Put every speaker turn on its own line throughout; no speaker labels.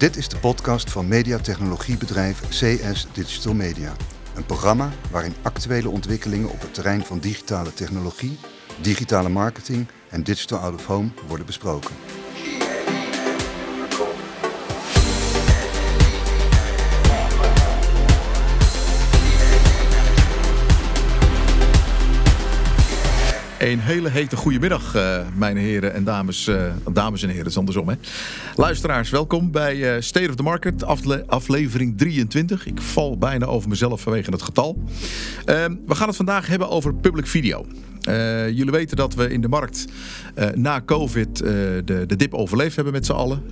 Dit is de podcast van mediatechnologiebedrijf CS Digital Media. Een programma waarin actuele ontwikkelingen op het terrein van digitale technologie, digitale marketing en digital out of home worden besproken.
Een hele hete goedemiddag, uh, mijn heren en dames, uh, dames en heren, het is andersom hè. Luisteraars, welkom bij uh, State of the Market, afle aflevering 23. Ik val bijna over mezelf vanwege het getal. Ehm, we gaan het vandaag hebben over public video. jullie weten dat we in de markt na COVID de, de dip overleefd hebben met z'n allen.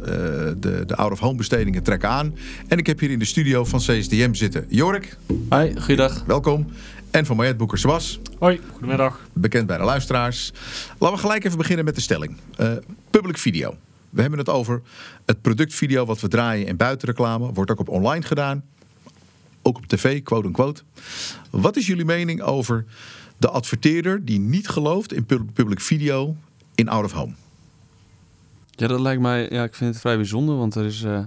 de de out-of-home bestedingen trekken aan. En ik heb hier in de studio van CSDM zitten Jorik.
Hi, goeiedag.
Welkom. En van Mariette Boekers was.
Hoi, goedemiddag.
Bekend bij de luisteraars. Laten we gelijk even beginnen met de stelling. Uh, public video. We hebben het over het productvideo wat we draaien in buitenreclame. Wordt ook op online gedaan. Ook op tv, quote unquote. Wat is jullie mening over de adverteerder die niet gelooft in public video in out of home?
Ja, dat lijkt mij, ja, ik vind het vrij bijzonder, want er is... Uh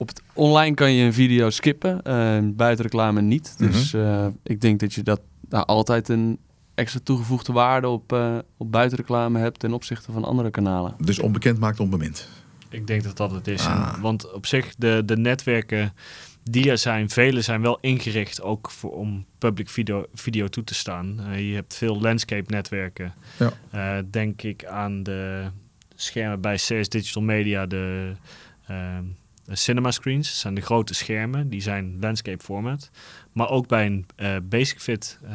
op het, online kan je een video skippen, uh, buiten reclame niet. Dus uh, ik denk dat je dat daar altijd een extra toegevoegde waarde op, uh, op buitenreclame hebt ten opzichte van andere kanalen.
Dus onbekend maakt onbemind?
Ik denk dat dat het is. Ah. Want op zich, de, de netwerken die er zijn, vele zijn wel ingericht ook voor, om public video, video toe te staan. je hebt veel landscape netwerken. Ja. denk ik aan de schermen bij CS Digital Media, de ehm, cinema screens. Dat zijn de grote schermen, die zijn landscape format. Maar ook bij een uh, Basic Fit uh,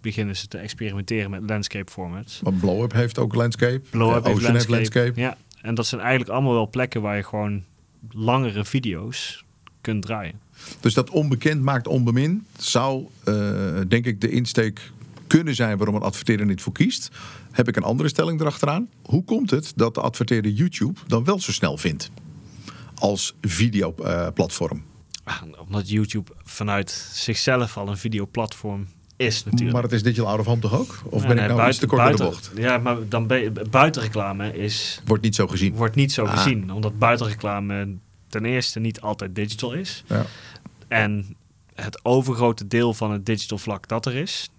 beginnen ze te experimenteren met landscape formats.
Want Blow heeft ook landscape.
Blow Up heeft landscape. landscape. Ja, en dat zijn eigenlijk allemaal wel plekken waar je gewoon langere video's kunt draaien.
Dus dat onbekend maakt onbemind zou, uh, denk ik, de insteek kunnen zijn waarom een adverteerder niet voor kiest. Heb ik een andere stelling erachteraan. Hoe komt het dat de adverteerder YouTube dan wel zo snel vindt? Als videoplatform?
Uh, omdat YouTube vanuit zichzelf al een videoplatform is natuurlijk.
Maar het is digital out of home toch ook? Of ben ik nou buiten, te kort
buiten,
de bocht?
Ja, maar dan ben, buitenreclame is...
Wordt niet zo gezien.
Wordt niet zo ah. gezien. Omdat buitenreclame ten eerste niet altijd digital is. Ja. En het overgrote deel van het digital vlak dat er is...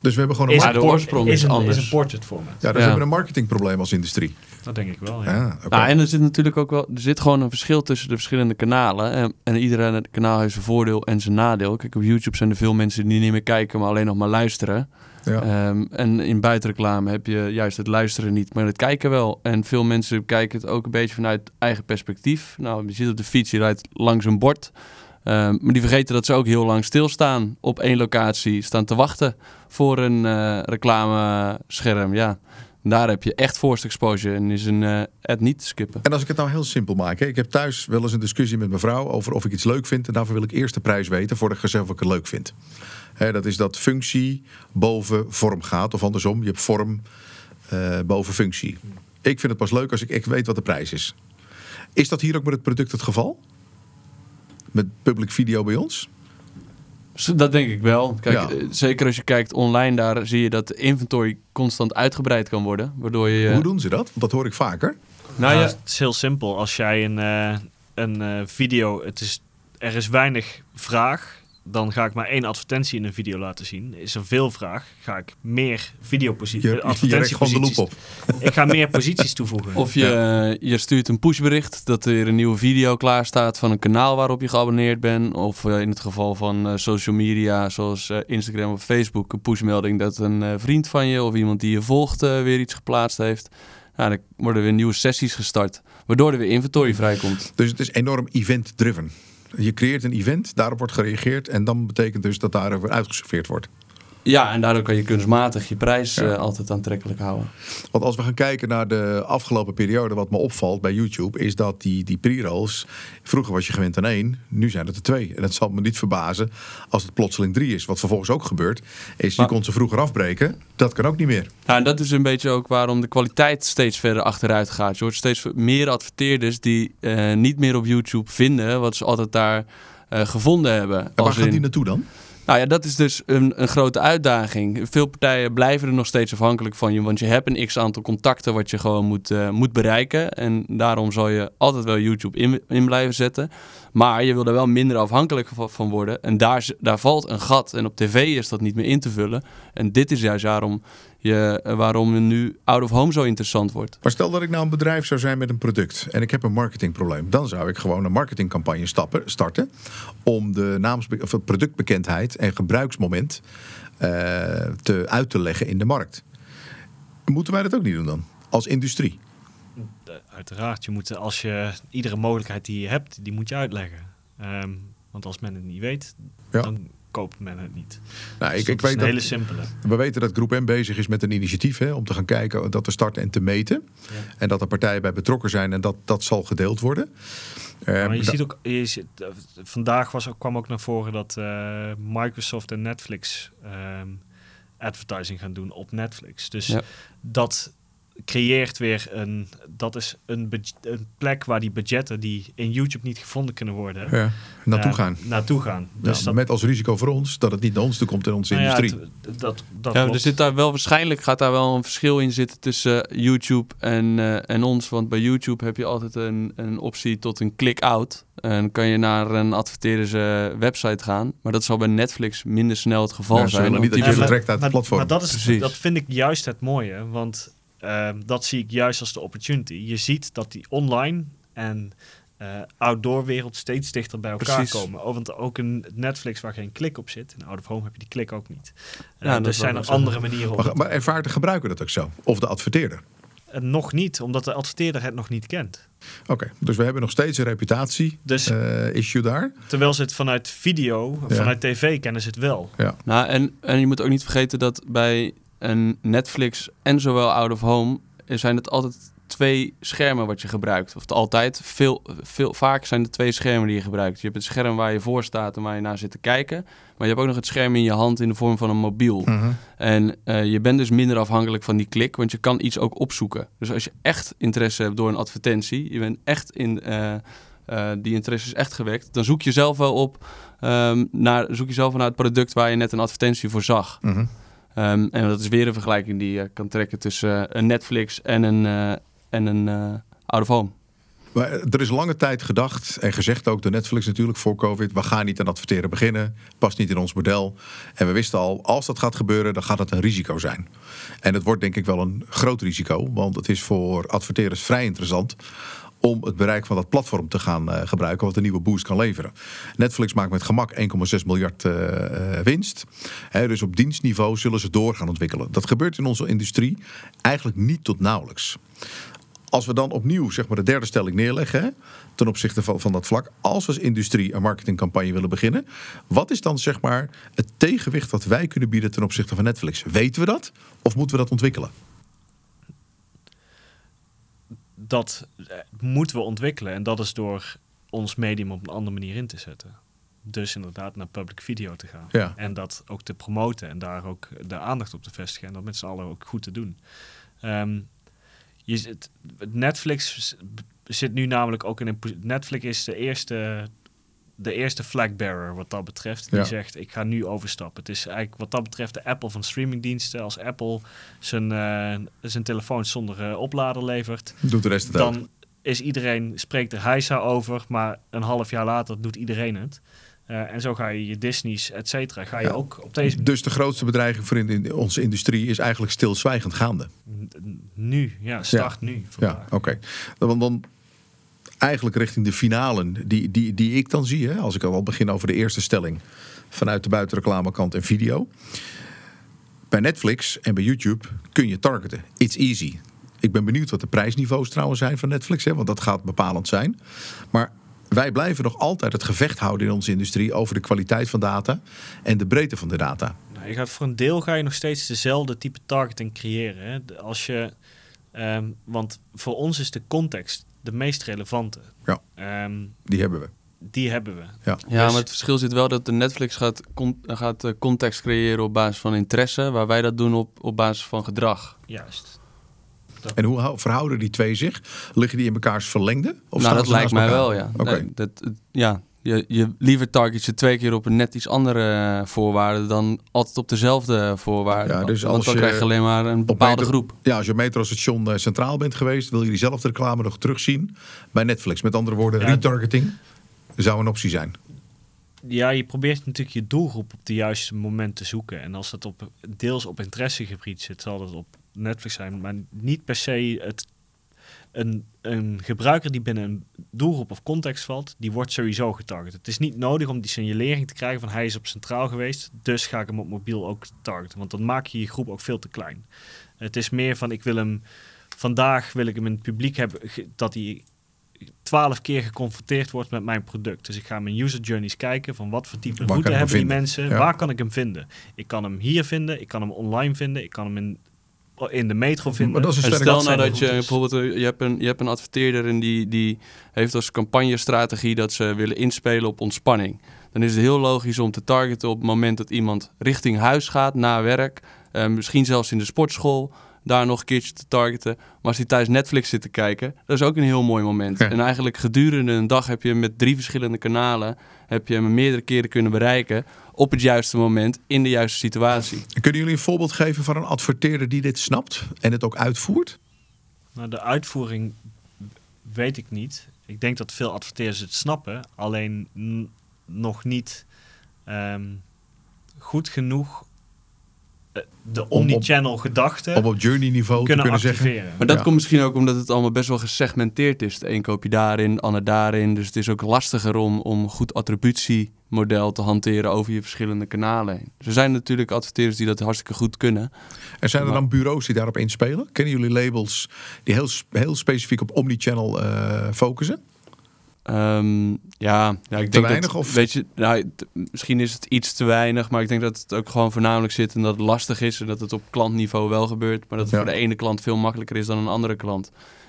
Dus we hebben gewoon een...
Oorsprong is,
is, een,
anders.
is een portrait format.
Ja, dus we hebben een marketingprobleem als industrie.
Dat denk ik wel, ja. ja
nou, en er zit natuurlijk ook wel... Er zit gewoon een verschil tussen de verschillende kanalen. En, en iedere kanaal heeft zijn voordeel en zijn nadeel. Kijk, op YouTube zijn er veel mensen die niet meer kijken, maar alleen nog maar luisteren. Ja. Um, en in buitenreclame heb je juist het luisteren niet, maar het kijken wel. En veel mensen kijken het ook een beetje vanuit eigen perspectief. Nou, je ziet op de fiets, je rijdt langs een bord. Um, maar die vergeten dat ze ook heel lang stilstaan op één locatie, staan te wachten voor een uh, reclamescherm. Ja. Daar heb je echt forced exposure en is een uh, ad niet te skippen.
En als ik het nou heel simpel maak. Hè? Ik heb thuis wel eens een discussie met mijn vrouw over of ik iets leuk vind. En daarvoor wil ik eerst de prijs weten voordat ik zelf ik het leuk vind. Hè, dat is dat functie boven vorm gaat. Of andersom, je hebt vorm uh, boven functie. Ik vind het pas leuk als ik echt weet wat de prijs is. Is dat hier ook met het product het geval? Met public video bij ons?
Dat denk ik wel. Kijk, eh, Zeker als je kijkt online, daar zie je dat de inventory constant uitgebreid kan worden. Waardoor je,
Hoe doen ze dat? Want dat hoor ik vaker.
Nou, ja. Het is heel simpel. Als jij een, uh, een uh, video, het is, er is weinig vraag dan ga ik maar één advertentie in een video laten zien. Is er veel vraag, ga ik meer videoposities, advertentieposities... op. ik ga meer posities toevoegen.
Of je, je stuurt een pushbericht dat er een nieuwe video klaar staat van een kanaal waarop je geabonneerd bent. Of eh, in het geval van uh, social media zoals Instagram of Facebook een pushmelding dat een vriend van je of iemand die je volgt weer iets geplaatst heeft. Nou, dan worden weer nieuwe sessies gestart, waardoor er weer inventory vrijkomt.
Dus het is enorm event-driven. Je creëert een event, daarop wordt gereageerd en dan betekent dus dat daarover uitgeserveerd wordt.
Ja, en daardoor kan je kunstmatig je prijs uh, altijd aantrekkelijk houden.
Want als we gaan kijken naar de afgelopen periode, wat me opvalt bij YouTube, is dat die, die pre-rolls, vroeger was je gewend aan één, nu zijn het er twee. En dat zal me niet verbazen als het plotseling drie is. Wat vervolgens ook gebeurt, is je kon ze vroeger afbreken. Dat kan ook niet meer.
Ja, en dat is een beetje ook waarom de kwaliteit steeds verder achteruit gaat. Je hoort steeds meer adverteerders die uh, niet meer op YouTube vinden wat ze altijd daar uh, gevonden hebben.
En waar gaan die naartoe dan?
Nou ja, dat is dus een, een grote uitdaging. Veel partijen blijven er nog steeds afhankelijk van je, want je hebt een x aantal contacten wat je gewoon moet, uh, moet bereiken. En daarom zal je altijd wel YouTube in, in blijven zetten. Maar je wil er wel minder afhankelijk van worden. En daar, daar valt een gat. En op tv is dat niet meer in te vullen. En dit is juist waarom, je, waarom nu out of home zo interessant wordt.
Maar stel dat ik nou een bedrijf zou zijn met een product en ik heb een marketingprobleem. Dan zou ik gewoon een marketingcampagne stappen, starten. Om de naams, of productbekendheid en gebruiksmoment uh, te, uit te leggen in de markt. Moeten wij dat ook niet doen dan? Als industrie?
uiteraard, je moet, als je iedere mogelijkheid die je hebt, die moet je uitleggen. Um, want als men het niet weet, ja. dan koopt men het niet.
Nou, ik, dus ik weet
een hele simpele.
We weten dat Groep M bezig is met een initiatief hè, om te gaan kijken, dat te starten en te meten. Ja. En dat er partijen bij betrokken zijn en dat dat zal gedeeld worden.
maar je ehm, ziet ook, je ziet, eh, vandaag was, kwam ook naar voren dat uh, Microsoft en Netflix um, advertising gaan doen op Netflix. Dus ja. dat creëert weer een. Dat is een, een, plek waar die budgetten die in YouTube niet gevonden kunnen worden.
Ja, naartoe uh, gaan.
Naartoe gaan.
Dus dat, met als risico voor ons dat het niet naar ons toe komt in onze nou industrie.
Ja, dat, dat ja, er zit daar wel waarschijnlijk gaat daar wel een verschil in zitten tussen uh, YouTube en, uh, en ons. Want bij YouTube heb je altijd een, een optie tot een click-out. En kan je naar een adverteerders website gaan. Maar dat zal bij Netflix minder snel het geval zijn.
Niet dat je vertrekt uit het platform.
Maar dat, is, dat vind ik juist het mooie. Want Ehm, dat zie ik juist als de opportunity. Je ziet dat die online en uh, outdoor wereld steeds dichter bij elkaar komen. Oh, want ook een Netflix waar geen klik op zit. In Out of Home heb je die klik ook niet. Uh, ja, dus zijn er andere manieren.
Maar, maar ervaart de gebruiker dat ook zo? Of de adverteerder?
Uh, nog niet, omdat de adverteerder het nog niet kent.
Oké, dus we hebben nog steeds een reputatie dus, issue daar.
Terwijl ze het vanuit video, vanuit tv kennen ze het wel.
Ja. Nou, en, en je moet ook niet vergeten dat bij een Netflix en zowel Out of Home zijn het altijd twee schermen wat je gebruikt. Of altijd, veel, veel, vaak zijn er twee schermen die je gebruikt. Je hebt het scherm waar je voor staat en waar je naar zit te kijken. Maar je hebt ook nog het scherm in je hand in de vorm van een mobiel. Mhm. En uh, je bent dus minder afhankelijk van die klik, want je kan iets ook opzoeken. Dus als je echt interesse hebt door een advertentie, je bent echt in... Uh, uh, die interesse is echt gewekt. Dan zoek je zelf wel op um, naar, zoek je zelf naar het product waar je net een advertentie voor zag. Mm Um, en dat is weer een vergelijking die je kan trekken tussen uh, een Netflix en een, uh, en een uh, out of home.
Er is lange tijd gedacht en gezegd ook door Netflix natuurlijk voor COVID. We gaan niet aan adverteren beginnen. Past niet in ons model. En we wisten al, als dat gaat gebeuren, dan gaat het een risico zijn. En het wordt denk ik wel een groot risico. Want het is voor adverteerders vrij interessant om het bereik van dat platform te gaan uh, gebruiken, wat een nieuwe boost kan leveren. Netflix maakt met gemak 1,6 miljard uh, winst. dus op dienstniveau zullen ze door gaan ontwikkelen. Dat gebeurt in onze industrie eigenlijk niet tot nauwelijks. Als we dan opnieuw zeg maar, de derde stelling neerleggen ten opzichte van, van dat vlak, als we als industrie een marketingcampagne willen beginnen, wat is dan zeg maar, het tegenwicht dat wij kunnen bieden ten opzichte van Netflix? Weten we dat of moeten we dat ontwikkelen?
Dat eh, moeten we ontwikkelen. En dat is door ons medium op een andere manier in te zetten. Dus inderdaad naar public video te gaan. Ja. En dat ook te promoten en daar ook de aandacht op te vestigen. En dat met z'n allen ook goed te doen. Um, je zit, Netflix zit nu namelijk ook in een... Netflix is de eerste de eerste flagbearer wat dat betreft. Die zegt, ik ga nu overstappen. Het is eigenlijk wat dat betreft de Apple van streamingdiensten. Als Apple zijn, uh, zijn telefoon zonder uh, oplader levert...
Doet de rest het
Dan is iedereen, spreekt er heisa over, maar een half jaar later doet iedereen het. Uh, en zo ga je je Disney's, et cetera, ga je ook op deze...
Dus de grootste bedreiging voor in, onze industrie is eigenlijk stilzwijgend gaande?
Nu, ja, start nu.
Ja, oké. Dan, dan eigenlijk richting de finalen die, die, die ik dan zie. Hè, als ik al begin over de eerste stelling vanuit de buitenreclamekant en video. Bij Netflix en bij YouTube kun je targeten. It's easy. Ik ben benieuwd wat de prijsniveaus trouwens zijn van Netflix, hè, want dat gaat bepalend zijn. Maar wij blijven nog altijd het gevecht houden in onze industrie over de kwaliteit van data en de breedte van de data.
Nou, je gaat voor een deel ga je nog steeds dezelfde type targeting creëren. Hè. Als je, um, want voor ons is de context de meest relevante.
Ja,
ehm,
die hebben we.
Die hebben we.
Ja, ja dus- maar het verschil zit wel dat de Netflix gaat, gaat uh, context creëren op basis van interesse, waar wij dat doen op, op basis van gedrag.
Juist.
En hoe verhouden die twee zich? Liggen die in mekaars verlengde?
Of nou, dat lijkt mij wel, ja. Oké. dat, ja, je, je liever target je twee keer op een net iets andere voorwaarde dan altijd op dezelfde voorwaarden. Ja, dus Want dan krijg je alleen maar een bepaalde groep.
Ja, als je metrostation centraal bent geweest, wil je diezelfde reclame nog terugzien bij Netflix. Met andere woorden, retargeting zou een optie zijn
ja, je probeert natuurlijk je doelgroep op de juiste moment te zoeken. En als dat op deels op interessegebied zit, zal dat op Netflix zijn. Maar niet per se het, een, een gebruiker die binnen een doelgroep of context valt, die wordt sowieso getarget. Het is niet nodig om die signalering te krijgen van hij is op centraal geweest, dus ga ik hem op mobiel ook targeten. Want dan maak je je groep ook veel te klein. Het is meer van ik wil hem vandaag wil ik hem in het publiek hebben dat hij twaalf keer geconfronteerd wordt met mijn product. Dus ik ga mijn user journeys kijken van wat voor type route hebben die mensen, waar kan ik hem vinden? Ik kan hem hier vinden, ik kan hem online vinden, ik kan hem in, in de metro vinden.
Maar dat is een stel nou dat je bijvoorbeeld eh, je hebt een, je hebt een adverteerder en die, die heeft als campagnestrategie dat ze willen inspelen op ontspanning. Dan is het heel logisch om te targeten op het moment dat iemand richting huis gaat, na werk, uh, misschien zelfs in de sportschool daar nog een keertje te targeten. Maar als hij thuis Netflix zit te kijken, dat is ook een heel mooi moment. En eigenlijk gedurende een dag heb je met drie verschillende kanalen... heb je hem meerdere keren kunnen bereiken op het juiste moment, in de juiste situatie.
Kunnen jullie een voorbeeld geven van een adverteerder die dit snapt en het ook uitvoert?
Nou, de uitvoering weet ik niet. Ik denk dat veel adverteerders het snappen, alleen nog niet ehm, goed genoeg de omnichannel gedachte
om op journey niveau kunnen te kunnen activeren. zeggen.
Maar dat komt misschien ook omdat het allemaal best wel gesegmenteerd is. De een koop je daarin, de ander daarin. Dus het is ook lastiger om, om goed attributiemodel te hanteren over je verschillende kanalen heen. Dus er zijn natuurlijk adverteerders die dat hartstikke goed kunnen.
En zijn er dan bureaus die daarop inspelen? Kennen jullie labels die heel, heel specifiek op omnichannel uh, focussen?
Um, ja, ja, ik
te
denk
weinig
dat,
of?
Weet je, nou, misschien is het iets te weinig, maar ik denk dat het ook gewoon voornamelijk zit en dat het lastig is en dat het op klantniveau wel gebeurt, maar dat het voor de ene klant veel makkelijker is dan een andere klant.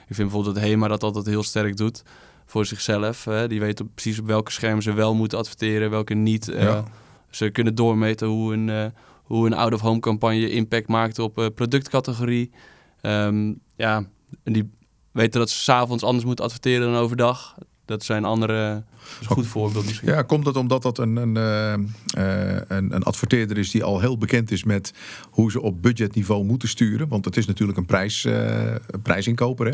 Ik vind bijvoorbeeld dat HEMA dat altijd heel sterk doet voor zichzelf. Hè. Die weten precies op welke schermen ze wel moeten adverteren, welke niet. Uh, ze kunnen doormeten hoe een, uh, hoe een out-of-home campagne impact maakt op uh, productcategorie. Um, ja, en die weten dat ze s'avonds anders moeten adverteren dan overdag. Dat zijn andere. een goed voorbeeld misschien.
Ja, komt het omdat dat een, een, uh, een, een, adverteerder is die al heel bekend is met hoe ze op budgetniveau moeten sturen? Want het is natuurlijk een, prijs, uh, een prijsinkoper hè?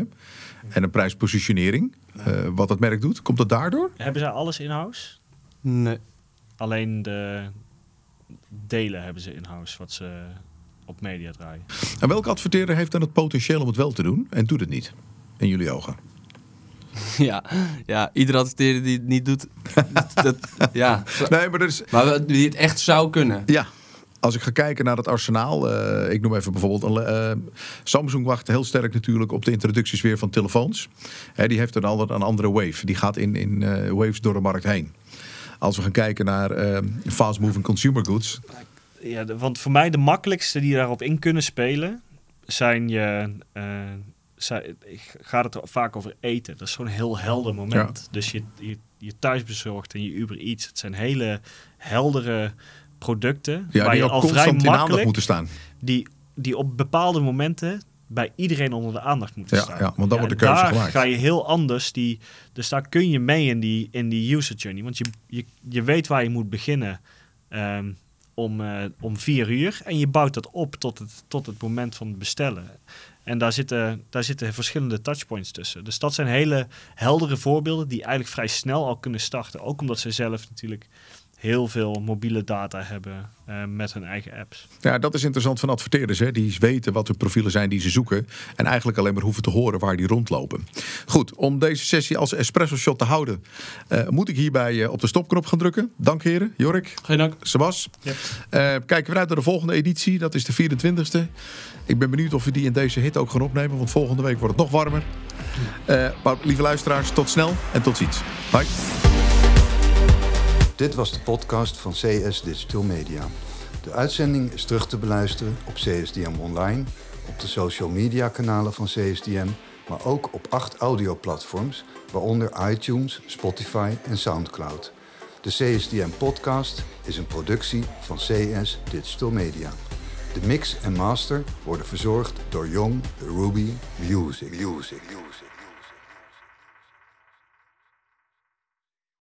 en een prijspositionering. Uh, wat het merk doet. Komt dat daardoor?
Hebben zij alles in-house?
Nee.
Alleen de delen hebben ze in-house wat ze op media draaien.
En welke adverteerder heeft dan het potentieel om het wel te doen en doet het niet? In jullie ogen?
ja, ja, iedere adverteerder die het niet doet, dat, ja.
Nee, maar, dus,
maar die het echt zou kunnen.
Ja, als ik ga kijken naar het arsenaal, uh, ik noem even bijvoorbeeld uh, Samsung wacht heel sterk natuurlijk op de introducties weer van telefoons. Hè, die heeft een, ander, een andere wave. Die gaat in, in uh, waves door de markt heen. Als we gaan kijken naar fast moving consumer goods.
Ja, want voor mij de makkelijkste die daarop in kunnen spelen zijn je gaat het vaak over eten. Dat is zo'n heel helder moment. Dus je, je, je thuisbezorgd en je Uber Eats. Het zijn hele heldere producten.
Ja, waar die je al vrij makkelijk moeten staan.
Die, die op bepaalde momenten bij iedereen onder de aandacht moeten
ja,
staan.
Ja, want dan wordt de keuze
daar
gemaakt.
ga je heel anders. Die, dus daar kun je mee in die, in die user journey. Want je, je, je weet waar je moet beginnen. Um, om, uh, om vier uur. En je bouwt dat op tot het, tot het moment van het bestellen. En daar zitten, daar zitten verschillende touchpoints tussen. Dus dat zijn hele heldere voorbeelden die eigenlijk vrij snel al kunnen starten. Ook omdat ze zelf natuurlijk heel veel mobiele data hebben uh, met hun eigen apps.
Ja, dat is interessant van adverteerders. Hè? Die weten wat de profielen zijn die ze zoeken. En eigenlijk alleen maar hoeven te horen waar die rondlopen. Goed, om deze sessie als espresso shot te houden... Uh, moet ik hierbij uh, op de stopknop gaan drukken. Dank heren. Jorik.
Geen dank.
Sebas.
Yep.
kijken we uit naar de volgende editie. Dat is de 24e. Ik ben benieuwd of we die in deze hit ook gaan opnemen. Want volgende week wordt het nog warmer. maar lieve luisteraars, tot snel en tot ziens. Bye.
Dit was de podcast van CS Digital Media. De uitzending is terug te beluisteren op CSDM Online, op de social media kanalen van CSDM, maar ook op acht audioplatforms, waaronder iTunes, Spotify en SoundCloud. De CSDM podcast is een productie van CS Digital Media. De mix en master worden verzorgd door Young Ruby Music. Music. Music.